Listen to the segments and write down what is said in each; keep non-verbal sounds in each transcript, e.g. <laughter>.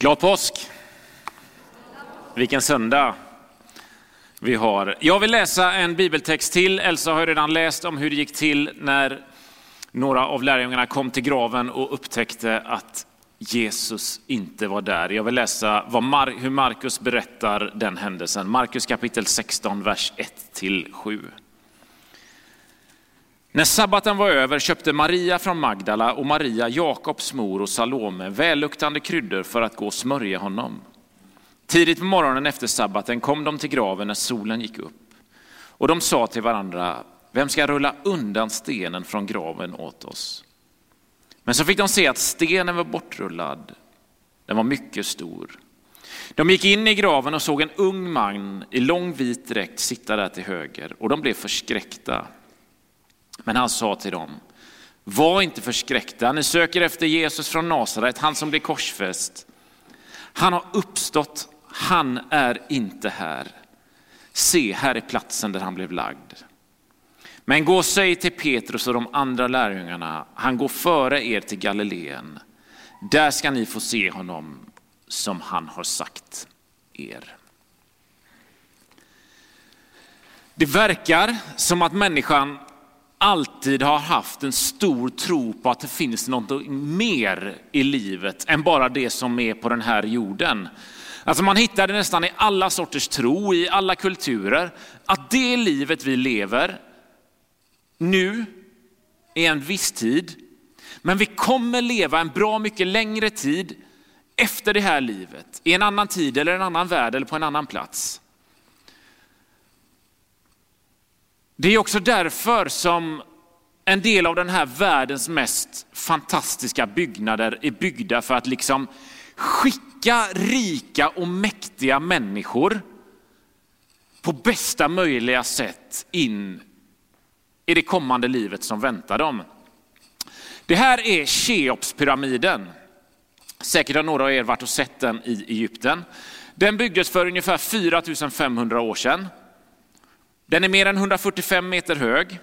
Glad påsk! Vilken söndag vi har. Jag vill läsa en bibeltext till. Elsa har redan läst om hur det gick till när några av lärjungarna kom till graven och upptäckte att Jesus inte var där. Jag vill läsa hur Markus berättar den händelsen. Markus kapitel 16, vers 1-7. När sabbaten var över köpte Maria från Magdala och Maria, Jakobs mor och Salome välluktande kryddor för att gå och smörja honom. Tidigt på morgonen efter sabbaten kom de till graven när solen gick upp. Och de sa till varandra, vem ska rulla undan stenen från graven åt oss? Men så fick de se att stenen var bortrullad. Den var mycket stor. De gick in i graven och såg en ung man i lång vit dräkt sitta där till höger och de blev förskräckta. Men han sa till dem, var inte förskräckta, ni söker efter Jesus från Nasaret, han som blev korsfäst. Han har uppstått, han är inte här. Se, här är platsen där han blev lagd. Men gå och säg till Petrus och de andra lärjungarna, han går före er till Galileen. Där ska ni få se honom som han har sagt er. Det verkar som att människan alltid har haft en stor tro på att det finns något mer i livet än bara det som är på den här jorden. Alltså man hittar det nästan i alla sorters tro, i alla kulturer, att det livet vi lever nu är en viss tid, men vi kommer leva en bra mycket längre tid efter det här livet, i en annan tid eller en annan värld eller på en annan plats. Det är också därför som en del av den här världens mest fantastiska byggnader är byggda för att liksom skicka rika och mäktiga människor på bästa möjliga sätt in i det kommande livet som väntar dem. Det här är Cheopspyramiden. Säkert har några av er varit och sett den i Egypten. Den byggdes för ungefär 4500 år sedan. Den är mer än 145 meter hög.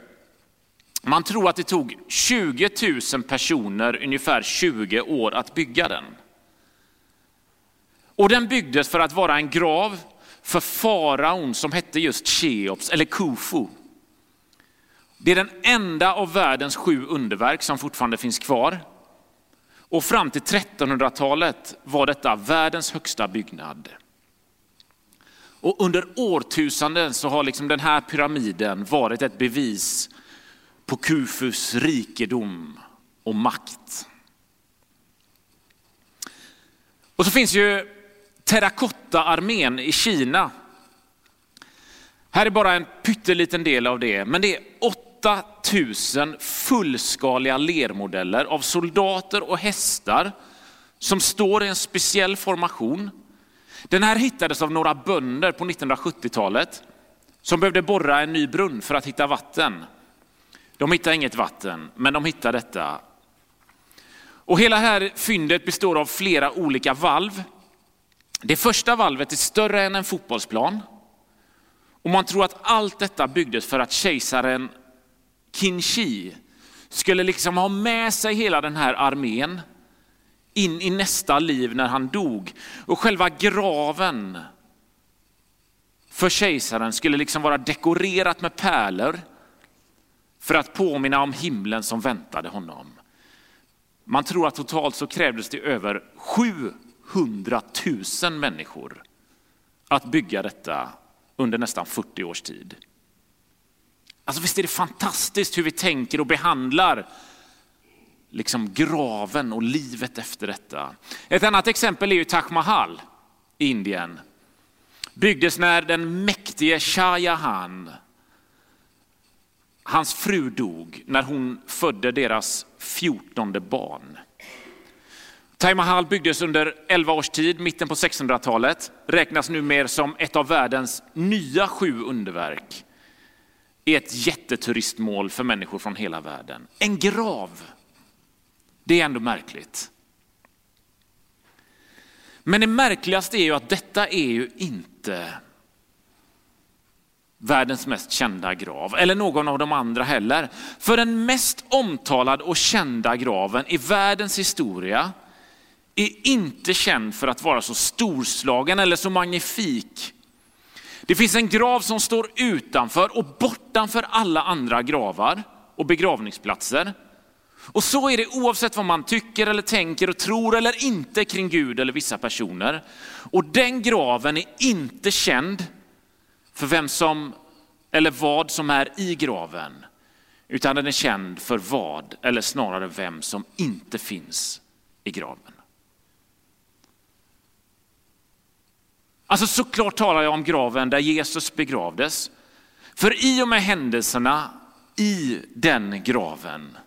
Man tror att det tog 20 000 personer ungefär 20 år att bygga den. Och den byggdes för att vara en grav för faraon som hette just Cheops eller Kufu. Det är den enda av världens sju underverk som fortfarande finns kvar. Och fram till 1300-talet var detta världens högsta byggnad. Och under årtusenden så har liksom den här pyramiden varit ett bevis på Kufus rikedom och makt. Och så finns ju terrakottaarmén i Kina. Här är bara en pytteliten del av det, men det är 8000 fullskaliga lermodeller av soldater och hästar som står i en speciell formation den här hittades av några bönder på 1970-talet som behövde borra en ny brunn för att hitta vatten. De hittade inget vatten, men de hittade detta. Och hela här fyndet består av flera olika valv. Det första valvet är större än en fotbollsplan. Och man tror att allt detta byggdes för att kejsaren Qin Shi skulle liksom ha med sig hela den här armén in i nästa liv när han dog. Och själva graven för kejsaren skulle liksom vara dekorerat med pärlor för att påminna om himlen som väntade honom. Man tror att totalt så krävdes det över 700 000 människor att bygga detta under nästan 40 års tid. Alltså visst är det fantastiskt hur vi tänker och behandlar liksom graven och livet efter detta. Ett annat exempel är ju Taj Mahal i Indien. Byggdes när den mäktige Shah Jahan, hans fru dog när hon födde deras fjortonde barn. Taj Mahal byggdes under 11 års tid, mitten på 1600-talet, räknas nu mer som ett av världens nya sju underverk. Är ett jätteturistmål för människor från hela världen. En grav det är ändå märkligt. Men det märkligaste är ju att detta är ju inte världens mest kända grav, eller någon av de andra heller. För den mest omtalade och kända graven i världens historia är inte känd för att vara så storslagen eller så magnifik. Det finns en grav som står utanför och bortanför alla andra gravar och begravningsplatser. Och så är det oavsett vad man tycker eller tänker och tror eller inte kring Gud eller vissa personer. Och den graven är inte känd för vem som eller vad som är i graven, utan den är känd för vad, eller snarare vem som inte finns i graven. Alltså såklart talar jag om graven där Jesus begravdes. För i och med händelserna i den graven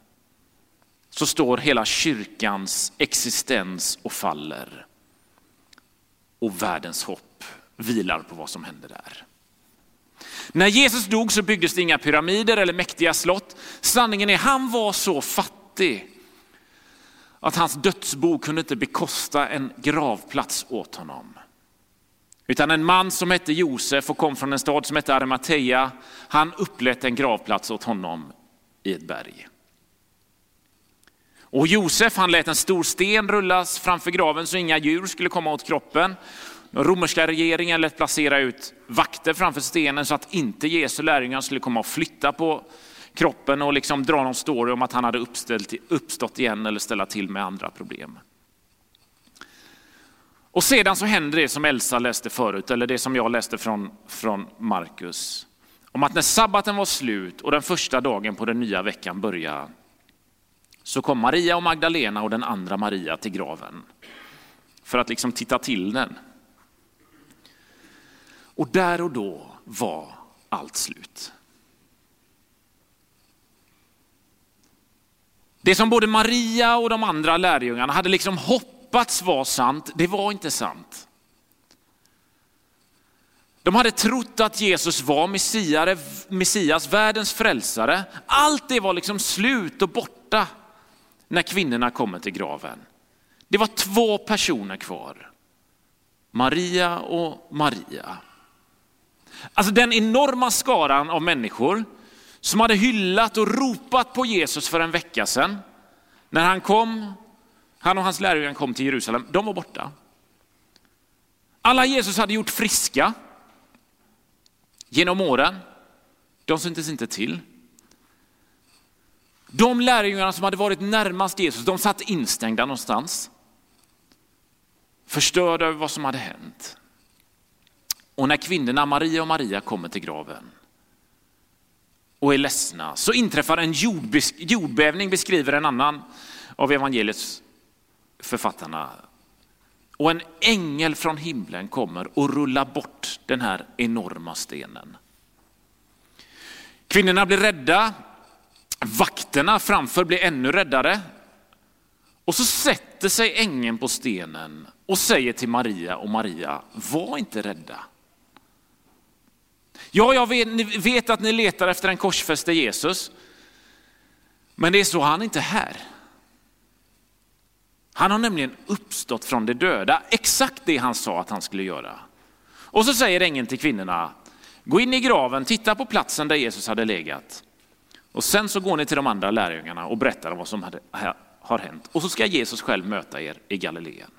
så står hela kyrkans existens och faller. Och världens hopp vilar på vad som händer där. När Jesus dog så byggdes det inga pyramider eller mäktiga slott. Sanningen är han var så fattig att hans dödsbo kunde inte bekosta en gravplats åt honom. Utan en man som hette Josef och kom från en stad som hette Arimathea, han upplät en gravplats åt honom i ett berg. Och Josef han lät en stor sten rullas framför graven så inga djur skulle komma åt kroppen. Den romerska regeringen lät placera ut vakter framför stenen så att inte Jesu lärjungar skulle komma och flytta på kroppen och liksom dra någon story om att han hade uppställt, uppstått igen eller ställa till med andra problem. Och sedan så händer det som Elsa läste förut, eller det som jag läste från, från Markus. Om att när sabbaten var slut och den första dagen på den nya veckan började, så kom Maria och Magdalena och den andra Maria till graven. För att liksom titta till den. Och där och då var allt slut. Det som både Maria och de andra lärjungarna hade liksom hoppats var sant, det var inte sant. De hade trott att Jesus var Messias, världens frälsare. Allt det var liksom slut och borta när kvinnorna kommer till graven. Det var två personer kvar. Maria och Maria. Alltså den enorma skaran av människor som hade hyllat och ropat på Jesus för en vecka sedan. När han kom, han och hans lärjungar kom till Jerusalem, de var borta. Alla Jesus hade gjort friska genom åren, de syntes inte till. De lärjungarna som hade varit närmast Jesus, de satt instängda någonstans. Förstörda över vad som hade hänt. Och när kvinnorna Maria och Maria kommer till graven och är ledsna så inträffar en jordbävning, beskriver en annan av evangeliets författarna. Och en ängel från himlen kommer och rullar bort den här enorma stenen. Kvinnorna blir rädda, vakterna framför blir ännu räddare. Och så sätter sig ängeln på stenen och säger till Maria och Maria, var inte rädda. Ja, jag vet, ni vet att ni letar efter en korsfäste Jesus. Men det är så, han är inte här. Han har nämligen uppstått från de döda, exakt det han sa att han skulle göra. Och så säger ängeln till kvinnorna, gå in i graven, titta på platsen där Jesus hade legat. Och sen så går ni till de andra lärjungarna och berättar om vad som hade, har hänt. Och så ska Jesus själv möta er i Galileen.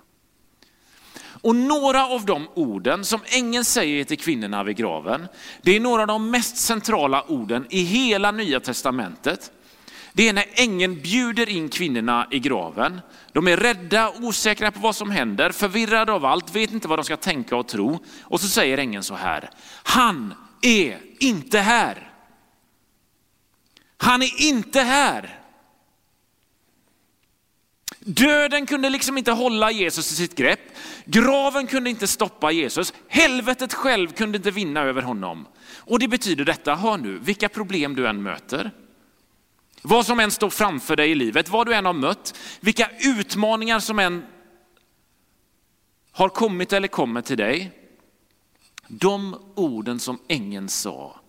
Och några av de orden som ängeln säger till kvinnorna vid graven, det är några av de mest centrala orden i hela nya testamentet. Det är när ängeln bjuder in kvinnorna i graven. De är rädda, osäkra på vad som händer, förvirrade av allt, vet inte vad de ska tänka och tro. Och så säger ängeln så här, han är inte här. Han är inte här. Döden kunde liksom inte hålla Jesus i sitt grepp. Graven kunde inte stoppa Jesus. Helvetet själv kunde inte vinna över honom. Och det betyder detta, hör nu, vilka problem du än möter. Vad som än står framför dig i livet, vad du än har mött, vilka utmaningar som än har kommit eller kommer till dig. De orden som ängeln sa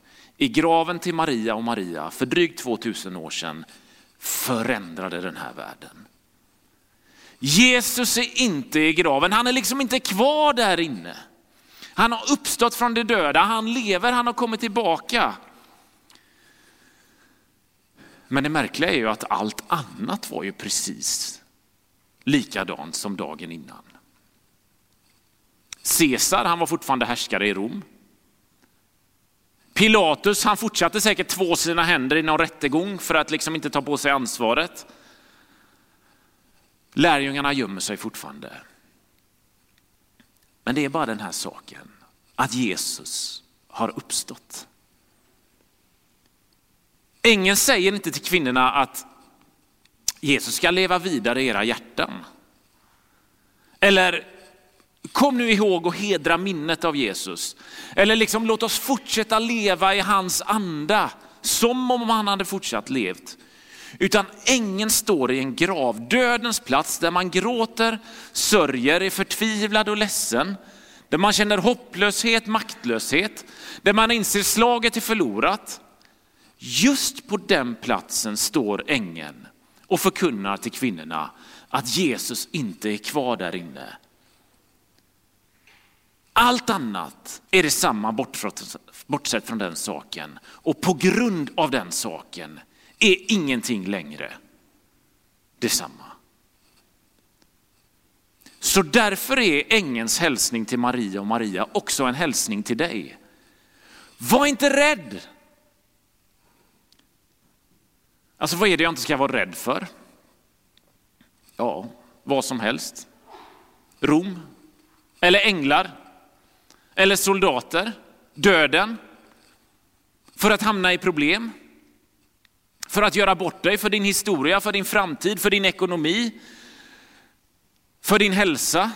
i graven till Maria och Maria för drygt 2000 år sedan förändrade den här världen. Jesus är inte i graven, han är liksom inte kvar där inne. Han har uppstått från de döda, han lever, han har kommit tillbaka. Men det märkliga är ju att allt annat var ju precis likadant som dagen innan. Caesar, han var fortfarande härskare i Rom. Pilatus, han fortsatte säkert två sina händer i någon rättegång för att liksom inte ta på sig ansvaret. Lärjungarna gömmer sig fortfarande. Men det är bara den här saken, att Jesus har uppstått. Ängeln säger inte till kvinnorna att Jesus ska leva vidare i era hjärtan. Eller kom nu ihåg och hedra minnet av Jesus. Eller liksom låt oss fortsätta leva i hans anda som om han hade fortsatt levt. Utan ängeln står i en grav, dödens plats där man gråter, sörjer, är förtvivlad och ledsen. Där man känner hopplöshet, maktlöshet, där man inser slaget är förlorat. Just på den platsen står ängeln och förkunnar till kvinnorna att Jesus inte är kvar där inne. Allt annat är detsamma bortsett från den saken. Och på grund av den saken är ingenting längre detsamma. Så därför är ängens hälsning till Maria och Maria också en hälsning till dig. Var inte rädd. Alltså vad är det jag inte ska vara rädd för? Ja, vad som helst. Rom, eller änglar, eller soldater, döden, för att hamna i problem, för att göra bort dig, för din historia, för din framtid, för din ekonomi, för din hälsa,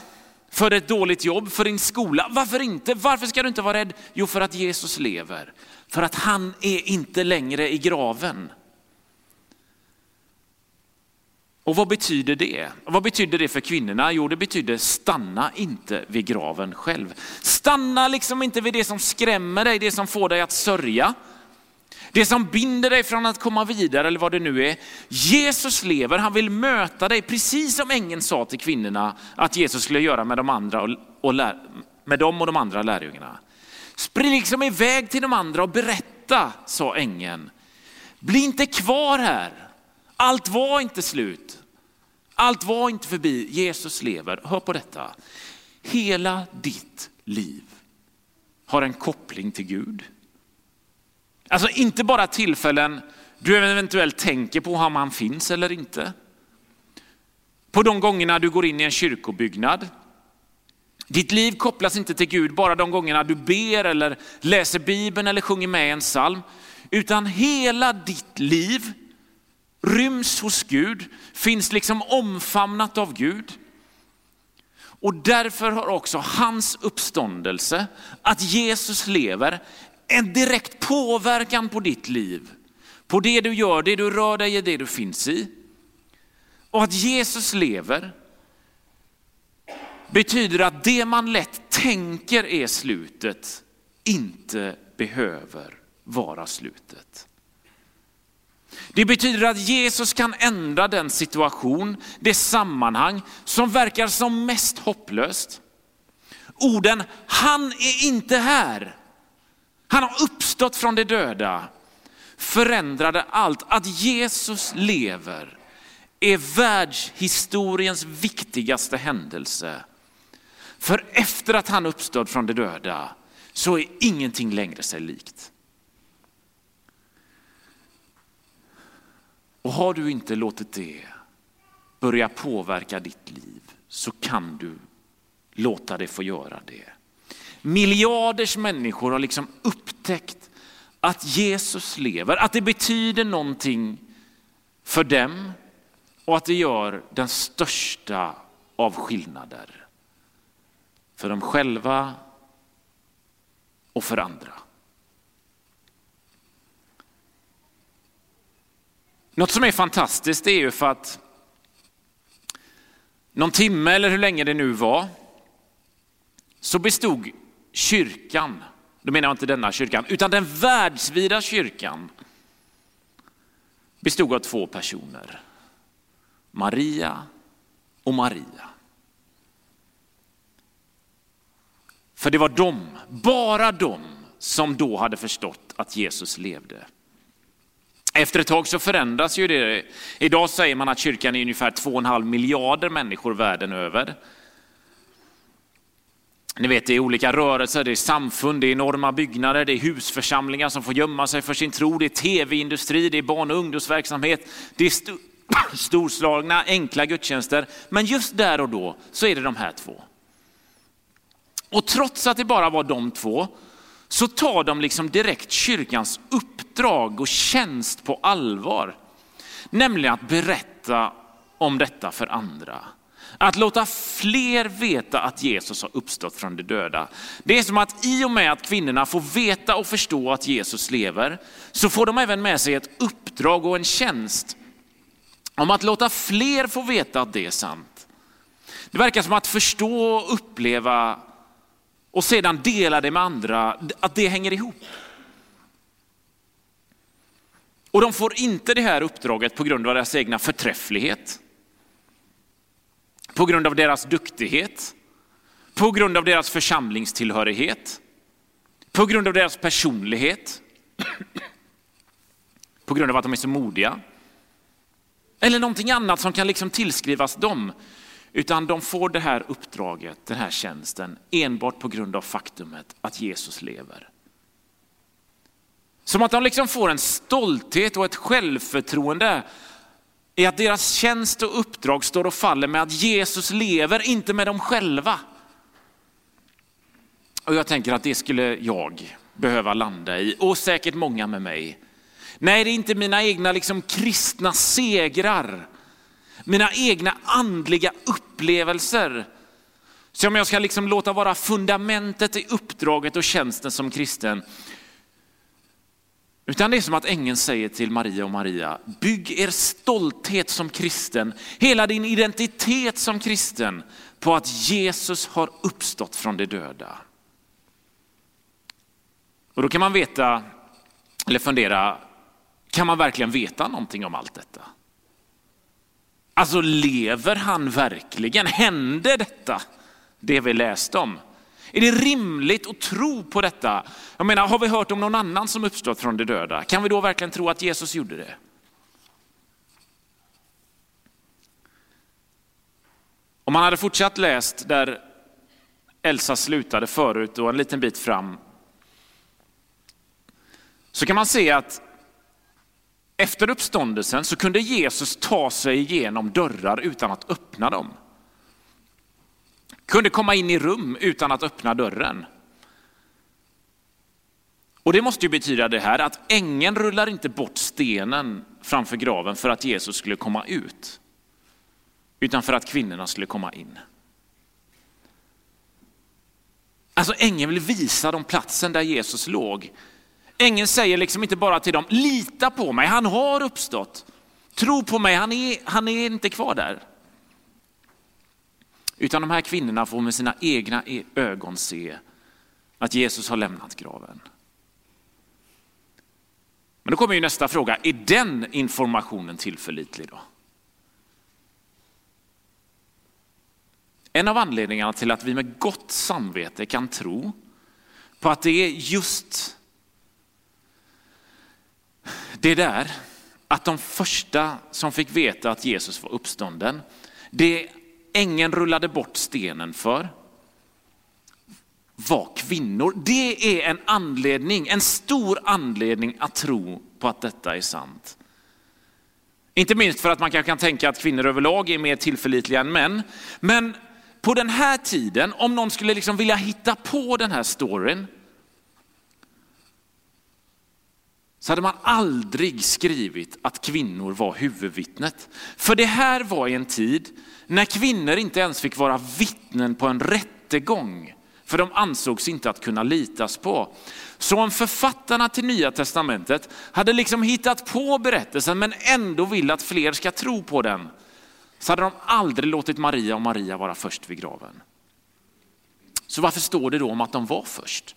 för ett dåligt jobb, för din skola. Varför inte? Varför ska du inte vara rädd? Jo, för att Jesus lever. För att han är inte längre i graven. Och vad betyder det? Vad betyder det för kvinnorna? Jo, det betyder stanna inte vid graven själv. Stanna liksom inte vid det som skrämmer dig, det som får dig att sörja. Det som binder dig från att komma vidare eller vad det nu är. Jesus lever, han vill möta dig precis som ängeln sa till kvinnorna att Jesus skulle göra med de andra och, och lär, med dem och de andra lärjungarna. Spring liksom iväg till de andra och berätta, sa ängeln. Bli inte kvar här. Allt var inte slut. Allt var inte förbi. Jesus lever. Hör på detta. Hela ditt liv har en koppling till Gud. Alltså inte bara tillfällen du eventuellt tänker på om han finns eller inte. På de gångerna du går in i en kyrkobyggnad. Ditt liv kopplas inte till Gud bara de gångerna du ber eller läser Bibeln eller sjunger med en psalm. Utan hela ditt liv ryms hos Gud, finns liksom omfamnat av Gud. Och därför har också hans uppståndelse, att Jesus lever, en direkt påverkan på ditt liv. På det du gör, det du rör dig i, det du finns i. Och att Jesus lever betyder att det man lätt tänker är slutet inte behöver vara slutet. Det betyder att Jesus kan ändra den situation, det sammanhang som verkar som mest hopplöst. Orden, han är inte här. Han har uppstått från de döda. Förändrade allt. Att Jesus lever är världshistoriens viktigaste händelse. För efter att han uppstått från de döda så är ingenting längre sig likt. Och har du inte låtit det börja påverka ditt liv så kan du låta det få göra det. Miljarders människor har liksom upptäckt att Jesus lever, att det betyder någonting för dem och att det gör den största av skillnader. För dem själva och för andra. Något som är fantastiskt är ju för att någon timme eller hur länge det nu var så bestod kyrkan, då menar jag inte denna kyrkan, utan den världsvida kyrkan bestod av två personer. Maria och Maria. För det var de, bara de, som då hade förstått att Jesus levde. Efter ett tag så förändras ju det. Idag säger man att kyrkan är ungefär 2,5 miljarder människor världen över. Ni vet, det är olika rörelser, det är samfund, det är enorma byggnader, det är husförsamlingar som får gömma sig för sin tro, det är tv-industri, det är barn och ungdomsverksamhet, det är st <clears throat> storslagna enkla gudstjänster. Men just där och då så är det de här två. Och trots att det bara var de två så tar de liksom direkt kyrkans uppdrag och tjänst på allvar. Nämligen att berätta om detta för andra. Att låta fler veta att Jesus har uppstått från de döda. Det är som att i och med att kvinnorna får veta och förstå att Jesus lever, så får de även med sig ett uppdrag och en tjänst om att låta fler få veta att det är sant. Det verkar som att förstå och uppleva och sedan dela det med andra, att det hänger ihop. Och de får inte det här uppdraget på grund av deras egna förträfflighet. På grund av deras duktighet. På grund av deras församlingstillhörighet. På grund av deras personlighet. På grund av att de är så modiga. Eller någonting annat som kan liksom tillskrivas dem. Utan de får det här uppdraget, den här tjänsten, enbart på grund av faktumet att Jesus lever. Som att de liksom får en stolthet och ett självförtroende i att deras tjänst och uppdrag står och faller med att Jesus lever, inte med dem själva. Och jag tänker att det skulle jag behöva landa i, och säkert många med mig. Nej, det är inte mina egna liksom kristna segrar mina egna andliga upplevelser som jag ska liksom låta vara fundamentet i uppdraget och tjänsten som kristen. Utan det är som att ängeln säger till Maria och Maria, bygg er stolthet som kristen, hela din identitet som kristen på att Jesus har uppstått från de döda. Och då kan man veta, eller fundera, kan man verkligen veta någonting om allt detta? Alltså lever han verkligen? Hände detta? Det vi läste om. Är det rimligt att tro på detta? Jag menar, har vi hört om någon annan som uppstått från de döda? Kan vi då verkligen tro att Jesus gjorde det? Om man hade fortsatt läst där Elsa slutade förut och en liten bit fram, så kan man se att efter uppståndelsen så kunde Jesus ta sig igenom dörrar utan att öppna dem. Kunde komma in i rum utan att öppna dörren. Och det måste ju betyda det här att ängeln rullar inte bort stenen framför graven för att Jesus skulle komma ut. Utan för att kvinnorna skulle komma in. Alltså ängeln vill visa dem platsen där Jesus låg Ängeln säger liksom inte bara till dem, lita på mig, han har uppstått. Tro på mig, han är, han är inte kvar där. Utan de här kvinnorna får med sina egna e- ögon se att Jesus har lämnat graven. Men då kommer ju nästa fråga, är den informationen tillförlitlig då? En av anledningarna till att vi med gott samvete kan tro på att det är just det där att de första som fick veta att Jesus var uppstånden, det ängeln rullade bort stenen för, var kvinnor. Det är en anledning, en stor anledning att tro på att detta är sant. Inte minst för att man kanske kan tänka att kvinnor överlag är mer tillförlitliga än män. Men på den här tiden, om någon skulle liksom vilja hitta på den här storyn, så hade man aldrig skrivit att kvinnor var huvudvittnet. För det här var i en tid när kvinnor inte ens fick vara vittnen på en rättegång. För de ansågs inte att kunna litas på. Så om författarna till Nya Testamentet hade liksom hittat på berättelsen men ändå vill att fler ska tro på den, så hade de aldrig låtit Maria och Maria vara först vid graven. Så varför står det då om att de var först?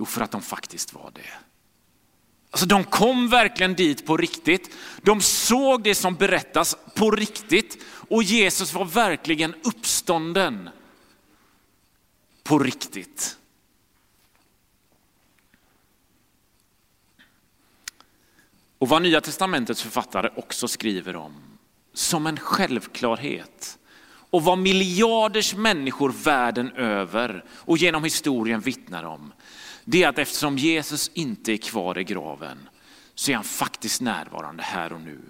Jo, för att de faktiskt var det. Alltså de kom verkligen dit på riktigt. De såg det som berättas på riktigt och Jesus var verkligen uppstånden på riktigt. Och vad Nya Testamentets författare också skriver om som en självklarhet och vad miljarders människor världen över och genom historien vittnar om, det är att eftersom Jesus inte är kvar i graven så är han faktiskt närvarande här och nu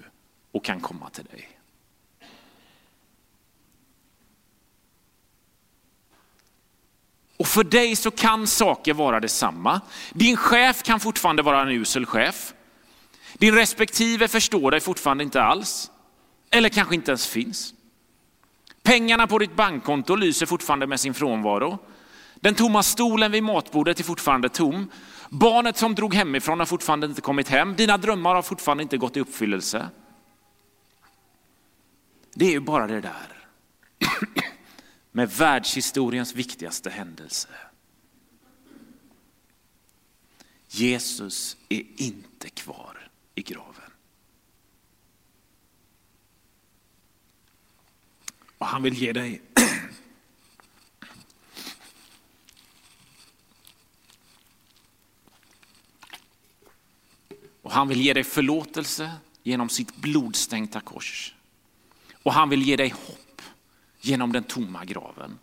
och kan komma till dig. Och för dig så kan saker vara detsamma. Din chef kan fortfarande vara en usel chef. Din respektive förstår dig fortfarande inte alls. Eller kanske inte ens finns. Pengarna på ditt bankkonto lyser fortfarande med sin frånvaro. Den tomma stolen vid matbordet är fortfarande tom. Barnet som drog hemifrån har fortfarande inte kommit hem. Dina drömmar har fortfarande inte gått i uppfyllelse. Det är ju bara det där <clears throat> med världshistoriens viktigaste händelse. Jesus är inte kvar i graven. Och han vill ge dig <clears throat> Och han vill ge dig förlåtelse genom sitt blodstänkta kors. Och han vill ge dig hopp genom den tomma graven.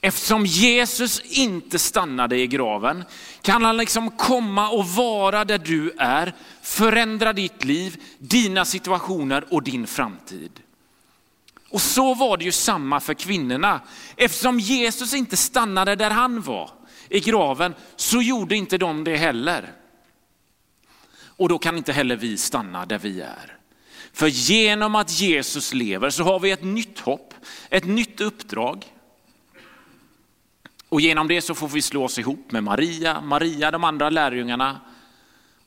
Eftersom Jesus inte stannade i graven kan han liksom komma och vara där du är, förändra ditt liv, dina situationer och din framtid. Och så var det ju samma för kvinnorna. Eftersom Jesus inte stannade där han var, i graven, så gjorde inte de det heller. Och då kan inte heller vi stanna där vi är. För genom att Jesus lever så har vi ett nytt hopp, ett nytt uppdrag. Och genom det så får vi slå oss ihop med Maria, Maria, de andra lärjungarna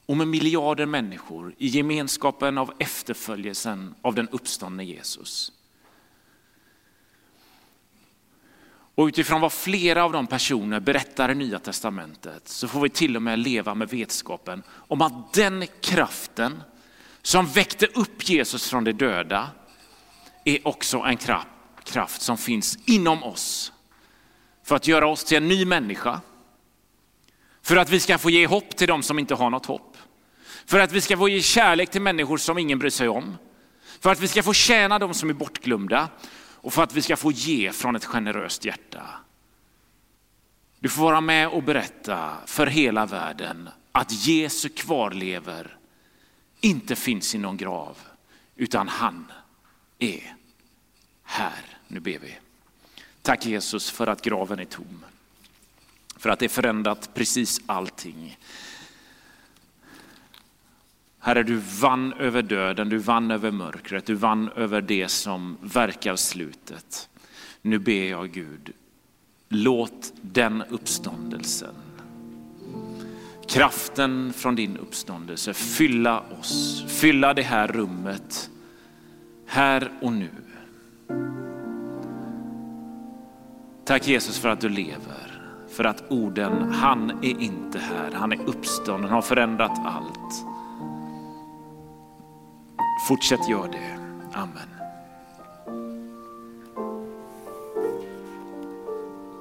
och med miljarder människor i gemenskapen av efterföljelsen av den uppståndne Jesus. Och utifrån vad flera av de personer berättar i Nya Testamentet så får vi till och med leva med vetskapen om att den kraften som väckte upp Jesus från de döda är också en kraft som finns inom oss. För att göra oss till en ny människa. För att vi ska få ge hopp till de som inte har något hopp. För att vi ska få ge kärlek till människor som ingen bryr sig om. För att vi ska få tjäna de som är bortglömda och för att vi ska få ge från ett generöst hjärta. Du får vara med och berätta för hela världen att Jesu kvarlever inte finns i någon grav, utan han är här. Nu ber vi. Tack Jesus för att graven är tom. För att det förändrat precis allting. Herre, du vann över döden, du vann över mörkret, du vann över det som verkar slutet. Nu ber jag Gud, låt den uppståndelsen, kraften från din uppståndelse fylla oss, fylla det här rummet, här och nu. Tack Jesus för att du lever, för att orden, han är inte här, han är uppstånden, har förändrat allt. Fortsätt gör det. Amen.